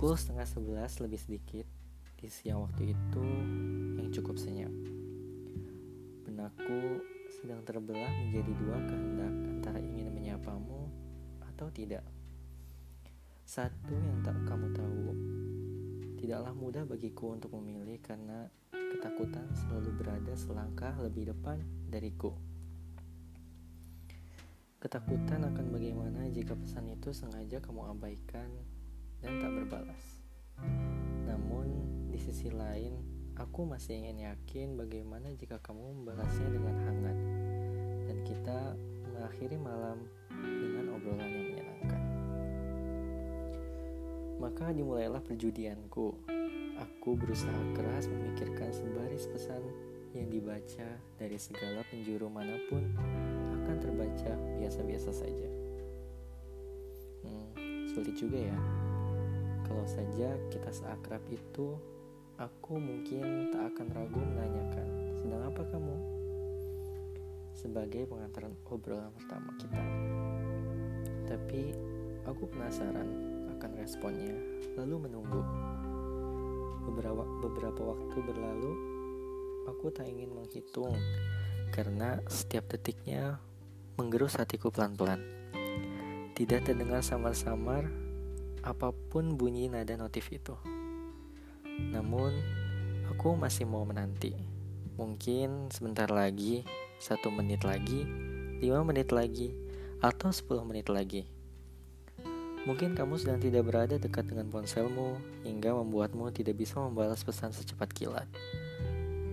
Pukul setengah sebelas lebih sedikit di siang waktu itu yang cukup senyap. Benakku sedang terbelah menjadi dua kehendak antara ingin menyapamu atau tidak. Satu yang tak kamu tahu, tidaklah mudah bagiku untuk memilih karena ketakutan selalu berada selangkah lebih depan dariku. Ketakutan akan bagaimana jika pesan itu sengaja kamu abaikan dan tak berbalas. Namun, di sisi lain, aku masih ingin yakin bagaimana jika kamu membalasnya dengan hangat dan kita mengakhiri malam dengan obrolan yang menyenangkan. Maka dimulailah perjudianku. Aku berusaha keras memikirkan sebaris pesan yang dibaca dari segala penjuru mana pun akan terbaca biasa-biasa saja. Hmm, sulit juga ya. Kalau saja kita seakrab itu, aku mungkin tak akan ragu menanyakan, sedang apa kamu? Sebagai pengantar obrolan pertama kita. Tapi aku penasaran akan responnya, lalu menunggu. Beberapa, beberapa waktu berlalu, aku tak ingin menghitung karena setiap detiknya menggerus hatiku pelan-pelan. Tidak terdengar samar-samar apa pun bunyi nada notif itu. Namun, aku masih mau menanti. Mungkin sebentar lagi, satu menit lagi, lima menit lagi, atau sepuluh menit lagi. Mungkin kamu sedang tidak berada dekat dengan ponselmu hingga membuatmu tidak bisa membalas pesan secepat kilat.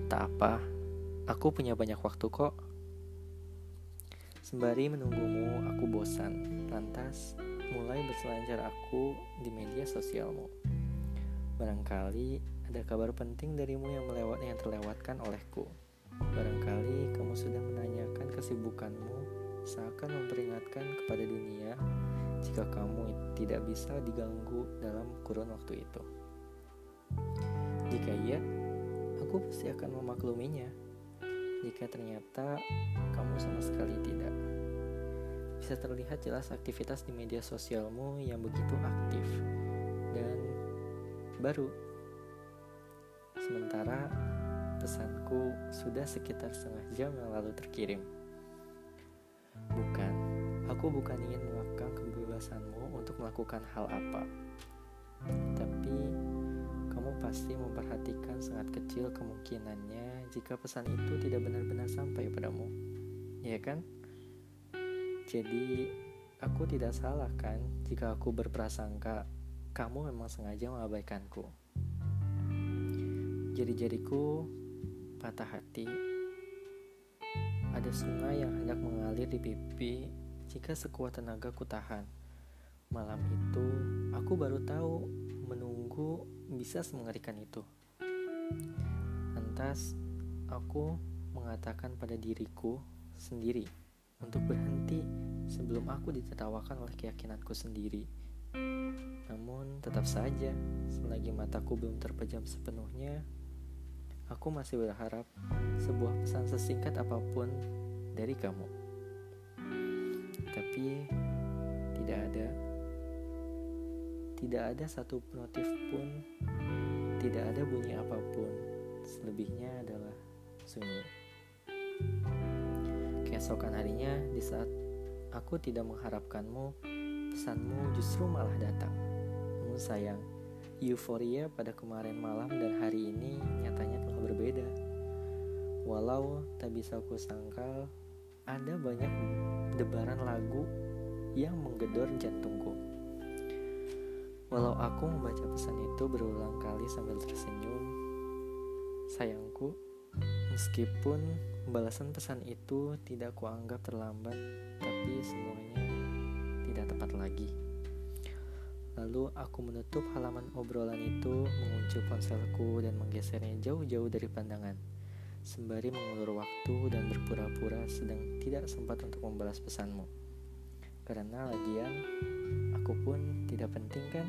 Tak apa, aku punya banyak waktu kok Sembari menunggumu, aku bosan. Lantas, mulai berselancar aku di media sosialmu. Barangkali ada kabar penting darimu yang melewat yang terlewatkan olehku. Barangkali kamu sudah menanyakan kesibukanmu seakan memperingatkan kepada dunia jika kamu tidak bisa diganggu dalam kurun waktu itu. Jika iya, aku pasti akan memakluminya jika ternyata kamu sama sekali tidak. Bisa terlihat jelas aktivitas di media sosialmu yang begitu aktif dan baru. Sementara pesanku sudah sekitar setengah jam yang lalu terkirim. Bukan, aku bukan ingin mengakang kebebasanmu untuk melakukan hal apa. Tapi kamu pasti memperhatikan sangat kecil kemungkinannya jika pesan itu tidak benar-benar sampai padamu. Ya kan? Jadi, aku tidak salah kan jika aku berprasangka kamu memang sengaja mengabaikanku. Jari-jariku patah hati. Ada sungai yang hendak mengalir di pipi jika sekuat tenaga ku tahan. Malam itu, aku baru tahu menunggu bisa semengerikan itu. Lantas, Aku mengatakan pada diriku sendiri untuk berhenti sebelum aku ditertawakan oleh keyakinanku sendiri. Namun tetap saja, selagi mataku belum terpejam sepenuhnya, aku masih berharap sebuah pesan sesingkat apa pun dari kamu. Tapi tidak ada tidak ada satu notif pun, tidak ada bunyi apa pun. Selebihnya adalah sunyi. Keesokan harinya, di saat aku tidak mengharapkanmu, pesanmu justru malah datang. Namun sayang, euforia pada kemarin malam dan hari ini nyatanya telah berbeda. Walau tak bisa aku sangkal, ada banyak debaran lagu yang menggedor jantungku. Walau aku membaca pesan itu berulang kali sambil tersenyum, sayangku, Meskipun balasan pesan itu tidak kuanggap terlambat, tapi semuanya tidak tepat lagi. Lalu aku menutup halaman obrolan itu, mengunci ponselku dan menggesernya jauh-jauh dari pandangan. Sembari mengulur waktu dan berpura-pura sedang tidak sempat untuk membalas pesanmu. Karena lagian, aku pun tidak penting kan?